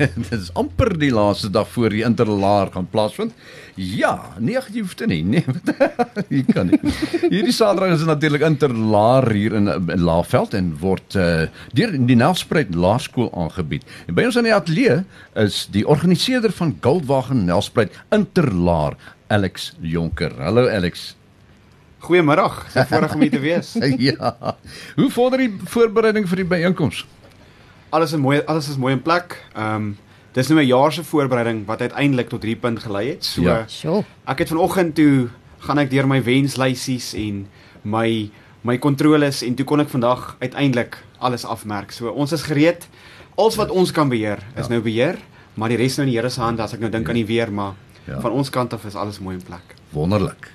Dit is amper die laaste dag voor die interlaar gaan plaasvind. Ja, nee, jy hoef dit nie. Nee, jy kan nie. Hierdie Saterdag is natuurlik interlaar hier in, in Laagveld en word uh, deur die Nelspruit Laerskool aangebied. En by ons in die ateljee is die organiseerder van Goldwagen Nelspruit Interlaar, Alex Jonker. Hallo Alex. Goeiemiddag. Dis voorreg om hier te wees. ja. Hoe vorder die voorbereiding vir die byeenkoms? Alles is mooi, alles is mooi in plek. Ehm um, dis nou 'n jaar se voorbereiding wat uiteindelik tot hierdie punt gelei het. So Ja. Sjoe. ek het vanoggend toe gaan ek deur my wenslysies en my my kontroles en toe kon ek vandag uiteindelik alles afmerk. So ons is gereed. Alles wat ons kan beheer is nou beheer, maar die res nou in die Here se hande as ek nou dink aan die weer, maar Ja. van ons kant af is alles mooi in plek. Wonderlik.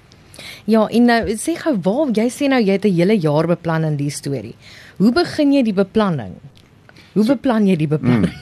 Ja, en nou sê gou waar jy sê nou jy het 'n hele jaar beplan in die storie. Hoe begin jy die beplanning? Hoe beplan jy die beplanning?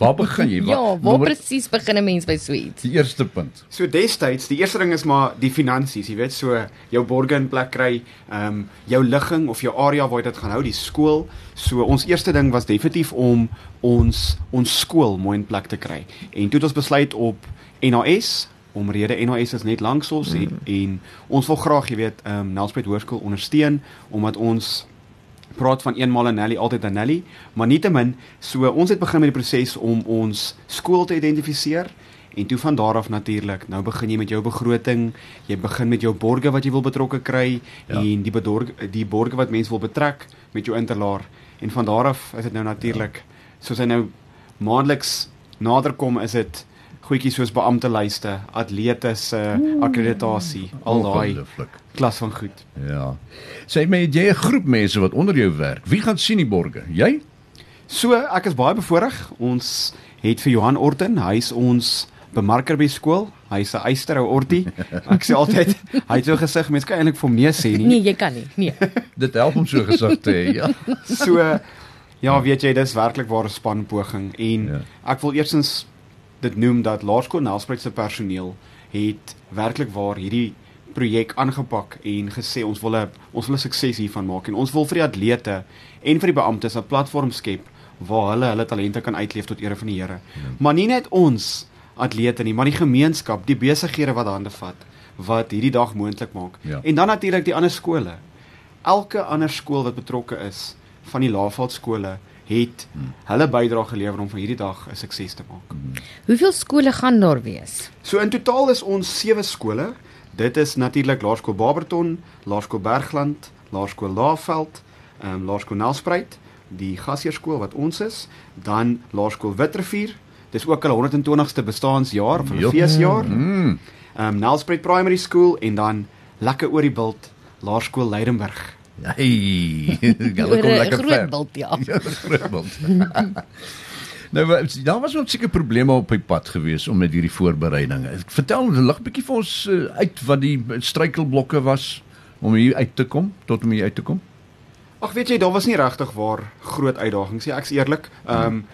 Waar begin jy? ja, waar nommer- presies begin 'n mens by so iets? Die eerste punt. So destyds, die eerste ding is maar die finansies, jy weet, so jou borge in plek kry, ehm um, jou ligging of jou area waar jy dit gaan hou, die skool. So ons eerste ding was definitief om ons ons skool mooi in plek te kry. En toe het ons besluit op NAS omrede NAS is net langs ons mm. en, en ons wil graag, jy weet, ehm um, Nelspruit Hoërskool ondersteun omdat ons praat van eenmal 'n Nelly altyd 'n Nelly, maar nietemin, so ons het begin met die proses om ons skool te identifiseer en toe van daar af natuurlik, nou begin jy met jou begroting, jy begin met jou borge wat jy wil betrokke kry Ja. ja. en die bedorg die borge wat mense wil betrek met jou interlaar en van daar af is dit nou natuurlik soos hy nou maandeliks naderkom is dit goedjies soos beamptelyste, atlete se akkreditasie, al daai klas van goed. Ja. Sê my, het jy 'n groep mense wat onder jou werk. Wie gaan sien die borge? Jy? So, ek is baie bevoorreg. Ons het vir Johan Orton, hy's ons bemarker by skool. Hy's 'n eysterhou ortie. Ek sê altyd, hy het so gesig, mense kan eintlik vir hom nee sê nie. Nee, jy kan nie. Nee. Dit help om so gesig te hê, ja. So ja, weet jy, dis werklik waar 'n spanpoging en ja. ek wil eersins dit noem dat Laerskool Nelspruit se personeel het werklik waar hierdie projek aangepak en gesê ons wil 'n ons wil 'n sukses hiervan maak en ons wil vir die atlete en vir die beamptes 'n platform skep waar hulle hulle talente kan uitleef tot ere van die Here. Ja. Maar nie net ons atlete nie, maar die gemeenskap, die besighede wat hande vat wat hierdie dag moontlik maak. Ja. En dan natuurlik die ander skole elke ander skool wat betrokke is van die Laagveld skole het hulle bydrae gelewer om van hierdie dag 'n sukses te maak. Hoeveel skole gaan daar wees? So in totaal is ons sewe skole. Dit is natuurlik Laerskool Barberton, Laerskool Bergland, Laerskool Laveld, ehm um, Laerskool Nelspruit, die gasheerskool wat ons is, dan Laerskool Witrivier. Dis ook hulle 120ste bestaanjaar of hulle feesjaar. Mm. Ehm um, Nelspruit Primary School en dan lekker oor die bult Laerskool Leidenburg. Hey, hulle Oor kom lekker groot ver. bult, ja. Ja, groot bult. nou daar was ook seker probleme op die pad gewees om met hierdie voorbereidinge. Vertel lig 'n bietjie vir ons uh, uit wat die struikelblokke was om hier uit te kom, tot om hier uit te kom. Ag weet jy, daar was nie regtig waar groot uitdagings nie. Ek's eerlik. Ehm um,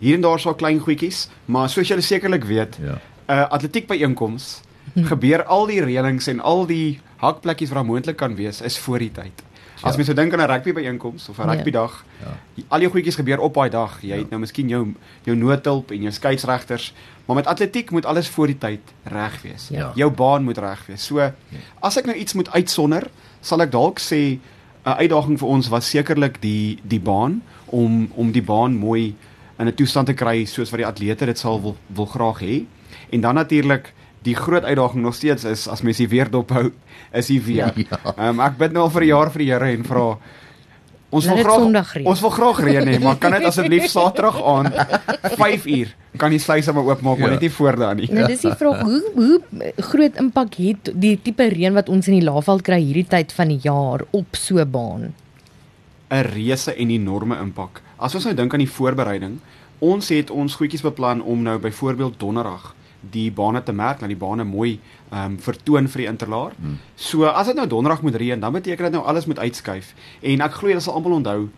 hier en daar sal klein goedjies, maar soos julle sekerlik weet, Ja. uh, atletiek byeenkoms gebeur al die reëlings en al die hakplekkies wat moontlik kan wees is voor die tyd. As Ja. mens so dink aan 'n rugby byeenkoms of 'n Ja. rugbydag, Ja. al jou goedjies gebeur op daai dag. Jy Ja. het nou miskien jou jou noodhulp en jou skeieregters, maar met atletiek moet alles voor die tyd reg wees. Ja. Jou baan moet reg wees. So as ek nou iets moet uitsonder, sal ek dalk sê 'n uitdaging vir ons was sekerlik die die baan om om die baan mooi in 'n toestand te kry soos wat die atlete dit sal wil wil graag hê. En dan natuurlik die groot uitdaging nog steeds is as mens die weer dophou, is die weer. Ja. Ehm um, ek bid nou al vir 'n jaar vir die Here en vra ons wil graag ons wil graag reën hê, maar kan dit asseblief Saterdag aan 5 uur kan die sluise maar oopmaak, maar Ja. net nie voor dan nie. Nou dis die vraag, hoe hoe groot impak het die tipe reën wat ons in die Laagveld kry hierdie tyd van die jaar op so baan? 'n reuse en enorme impak. As ons nou dink aan die voorbereiding, ons het ons goedjies beplan om nou byvoorbeeld donderdag die bane te merk, dat die bane mooi ehm um, vertoon vir die interlaar. Hmm. So as dit nou donderdag moet reën, dan beteken dit nou alles moet uitskuif. En ek glo julle sal almal onthou,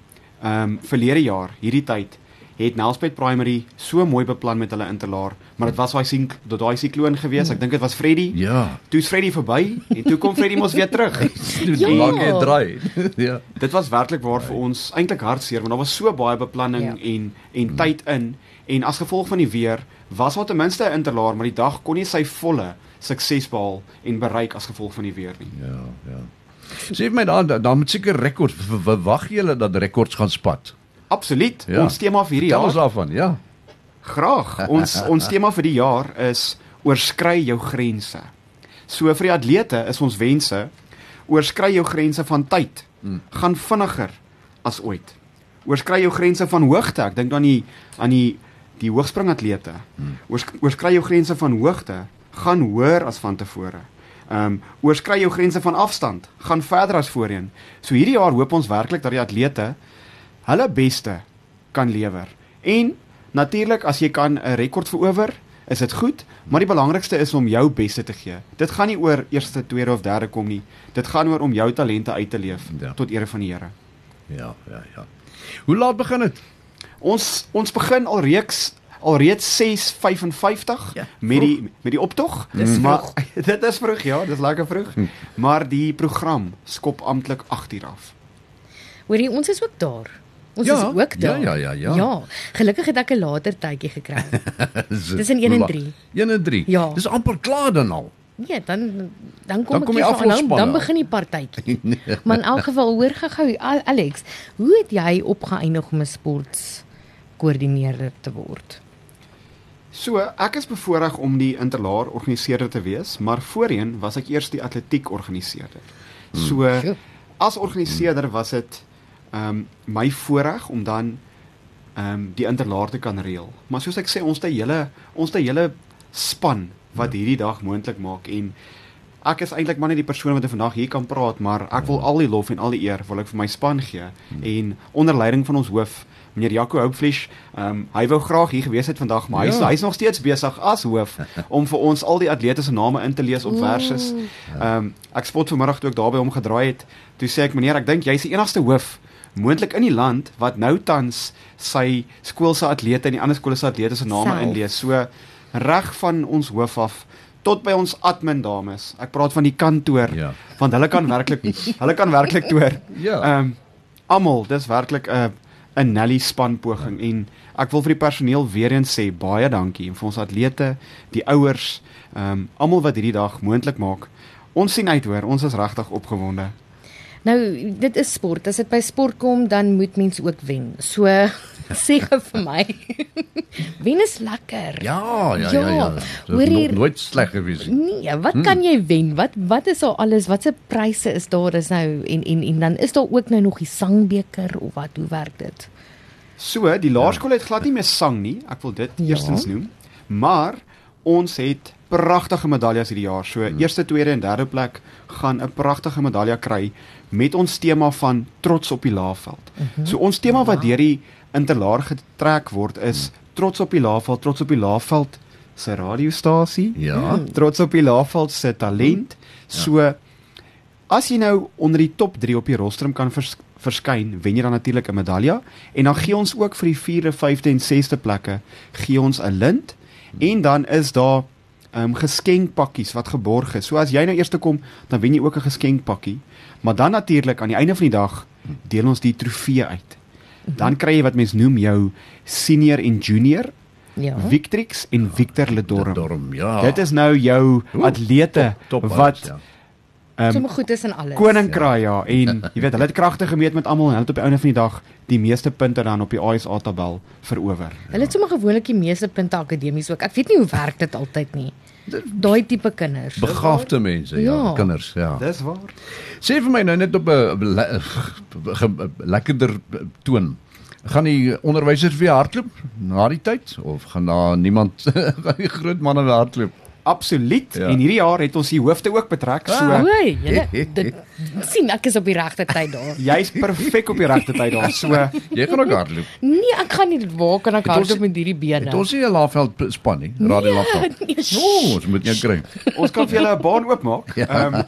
ehm um, verlede jaar hierdie tyd het Nelspruit Primary so mooi beplan met hulle interlaar, maar dit was daai sink, daai sikloon gewees. Ek dink dit was Freddy. Ja. Toe's Freddy verby en toe kom Freddy mos weer terug. Dit Ja. maak jy draai. ja. Dit was werklik waar vir ons eintlik hartseer want daar was so baie beplanning Ja. ja. en en tyd in En as gevolg van die weer was daar ten minste 'n interlaar, maar die dag kon nie sy volle sukses behaal en bereik as gevolg van die weer nie. Ja, ja. Sê vir my dan dan moet seker rekords verwag julle dat rekords gaan spat. Absoluut. Ja. Ons tema vir hierdie Vertel ons jaar. daarvan, ja. Graag. Ons ons tema vir die jaar is oorskry jou grense. So vir die atlete is ons wense oorskry jou grense van tyd. Hmm. Gaan vinniger as ooit. Oorskry jou grense van hoogte. Ek dink aan die aan die die hoogspringatlete. Hmm. Oors, oorskry jou grense van hoogte. Gaan hoër as van tevore. Ehm um, oorskry jou grense van afstand. Gaan verder as voorheen. So hierdie jaar hoop ons werklik dat die atlete hulle beste kan lewer. En natuurlik as jy kan 'n rekord verower, is dit goed, maar die belangrikste is om jou beste te gee. Dit gaan nie oor eerste, tweede of derde kom nie. Dit gaan oor om jou talente uit te leef Ja. tot ere van die Here. Ja, ja, ja. Hoe laat begin dit? Ons ons begin alreeds alreeds 6:55 Ja, met die met die optog. Dis maar vroeg. dit is vroeg, ja, dis lekker vroeg. Maar die program skop amptelik 8uur af. Hoorie, ons is ook daar. Ons Ja, is ook daar. ja, ja, ja, ja. Ja, gelukkig het ek 'n later tydjie gekry. Dis in 1 en 3. 1 en 3. Ja. Dis amper klaar dan al. Ja, dan dan kom Dan ek kom hier die van- dan, begin die partytjie. maar in elk geval hoor gou Al- Alex, hoe het jy opgeëindig om 'n sportskoördineerder te word? So, ek is bevoorreg om die interlaar organiseerder te wees, maar voorheen was ek eers die atletiek organiseerder. So, Sjoe. as organiseerder was dit ehm um, my voorreg om dan ehm um, die interlaar te kan reël. Maar soos ek sê, ons het 'n hele ons het 'n hele span wat hierdie dag moontlik maak en ek is eintlik maar net die persoon wat vandag hier kan praat, maar ek wil al die lof en al die eer wil ek vir my span gee en onder leiding van ons hoof meneer Jaco Houpfleisch, ehm um, hy wou graag hier gewees het vandag, maar hy's Ja. hy's nog steeds besig as hoof om vir ons al die atlete se name in te lees op verses. Ehm um, ek spot vanmiddag toe ek daar by hom gedraai het, toe sê ek meneer, ek dink jy's die enigste hoof moontlik in die land wat nou tans sy skool se atlete en die ander skole se atlete se name Self. inlees. So reg van ons hoof af tot by ons admin dames. Ek praat van die kantoor Ja. want hulle kan werklik hulle kan werklik toer. Ja. Ehm um, almal, dis werklik 'n 'n Nelly span poging en ek wil vir die personeel weer eens sê baie dankie en vir ons atlete, die ouers, ehm um, almal wat hierdie dag moontlik maak. Ons sien uit hoor, ons is regtig opgewonde. Nou, dit is sport. As dit by sport kom, dan moet mens ook wen. So sê gou vir my. wen is lekker. Ja, ja, ja, Ja, ja. Dit hoor is hier- no, nooit sleg gewees nie. Nee, wat kan jy wen? Wat wat is al alles? Watse pryse is daar is nou en en en dan is daar ook nou nog die sangbeker of wat? Hoe werk dit? So, die laerskool het glad nie meer sang nie. Ek wil dit Ja. eerstens noem. Maar ons het pragtige medaljes hierdie jaar. So eerste, tweede en derde plek gaan 'n pragtige medalje kry met ons tema van trots op die laafveld. So ons tema wat deur die interlaar getrek word is trots op die laafveld, trots op die laafveld se radiostasie. Ja. Trots op die laafveld se talent. So as jy nou onder die top 3 op die rostrum kan vers verskyn, wen jy dan natuurlik 'n medalje en dan gee ons ook vir die 4de, 5de en 6de plekke gee ons 'n lint en dan is daar um, geskenkpakkies wat geborg is. So as jy nou eers kom, dan wen jy ook 'n geskenkpakkie. Maar dan natuurlik aan die einde van die dag deel ons die trofee uit. Dan kry jy wat mens noem jou senior en junior Ja. Victrix en Victor Ledorm. Dorm, ja. Dit is nou jou Oeh, atlete top, top wat ja. Um, Sommige goed is en alles. koninkraai ja en jy weet hulle het kragte gemeet met almal en hulle het op die einde van die dag die meeste punte dan op die ISA tabel verower. Hulle het sommer gewoonlik die meeste punte akademies ook. Ek weet nie hoe werk dit altyd nie. Daai tipe kinders. Begaafde mense, ja, Ja. kinders, ja. Dis waar. Sê vir my nou net op 'n le lekkerder toon. Gaan die onderwysers weer hardloop na die tyd of gaan daar niemand gaan die groot manne weer hardloop? Absoluut. Ja. Ja. En hierdie jaar het ons die hoofde ook betrek. So O, julle dit sien ek is op die regte tyd daar. jy's perfek op die regte tyd daar. So Jy gaan ook hardloop. Nee, ek gaan nie waar kan ek hardloop met hierdie bene? Het ons nie 'n Laafveld span nie, Radio Laafveld. Nee, O, ons moet jou kry. ons kan vir julle 'n baan oopmaak. Ehm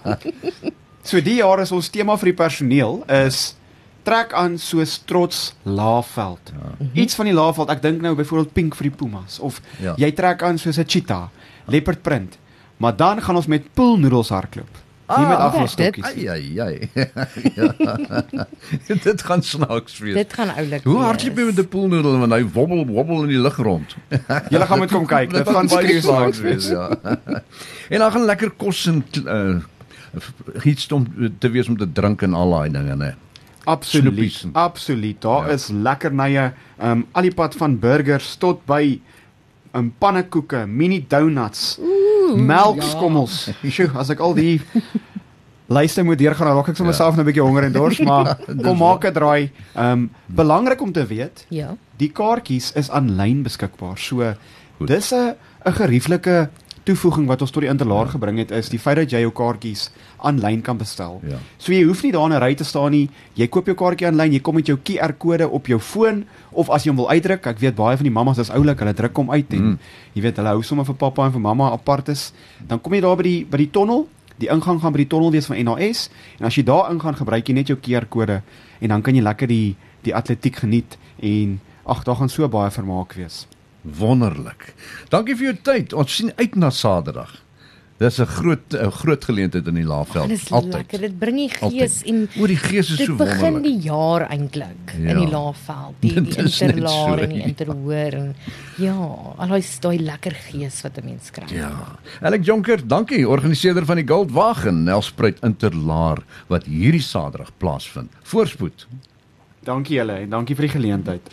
So die jaar is ons tema vir die personeel is trek aan soos trots Laaveld. Ja. Iets van die Laaveld, ek dink nou byvoorbeeld pink vir die Pumas of Ja. jy trek aan soos 'n cheetah, leopard print. Maar dan gaan ons met poolnoedels hardloop. Nie met Ah, afvalstokkies. Ai ai ai. ja. dit gaan snaaks wees. Dit gaan oulik. Hoe hardloop jy met 'n poolnoedel want hy wobbel wobbel in die lug rond? Julle gaan moet kom kyk. Dit gaan baie snaaks wees, ja. en dan gaan lekker kos en uh iets om te wees om te drink en al daai dinge, né? Absoluut. Absoluut. Daar Ja. is lekkernye, ehm um, al die pad van burgers tot by 'n um, pannekoeke, mini donuts, melkskommels. Ja. Sjoe, as ek al die lyste moet deurgaan, dan raak ek sommer Ja. self 'n bietjie honger en dors, maar kom maak 'n draai. Ehm um, belangrik om te weet, Ja. die kaartjies is aanlyn beskikbaar. So Goed. dis 'n 'n gerieflike toevoeging wat ons tot die interlaar gebring het is die feit dat jy jou kaartjies aanlyn kan bestel. Ja. So jy hoef nie daar in 'n ry te staan nie. Jy koop jou kaartjie aanlyn, jy kom met jou QR-kode op jou foon of as jy hom wil uitdruk, ek weet baie van die mammas is oulik, hulle druk hom uit en Mm. jy weet hulle hou sommer vir pappa en vir mamma apart is. Dan kom jy daar by die by die tonnel. Die ingang gaan by die tonnel wees van NHS en as jy daar ingaan, gebruik jy net jou QR-kode en dan kan jy lekker die die atletiek geniet en ag, daar gaan so baie vermaak wees. Wonderlik. Dankie vir jou tyd. Ons sien uit na Saterdag. Dis 'n groot 'n groot geleentheid in die Laagveld. Dit is lekker. Dit bring die gees en O, die gees is dit so begin wonderlik. die jaar eintlik Ja. in die Laagveld, die, die Dit interlaar so, en die ja. interhoor en ja, al daai daai lekker gees wat 'n mens kry. Ja. Alex Jonker, dankie, organiseerder van die Goldwagen Nelspruit Interlaar wat hierdie Saterdag plaasvind. Voorspoed. Dankie julle en dankie vir die geleentheid.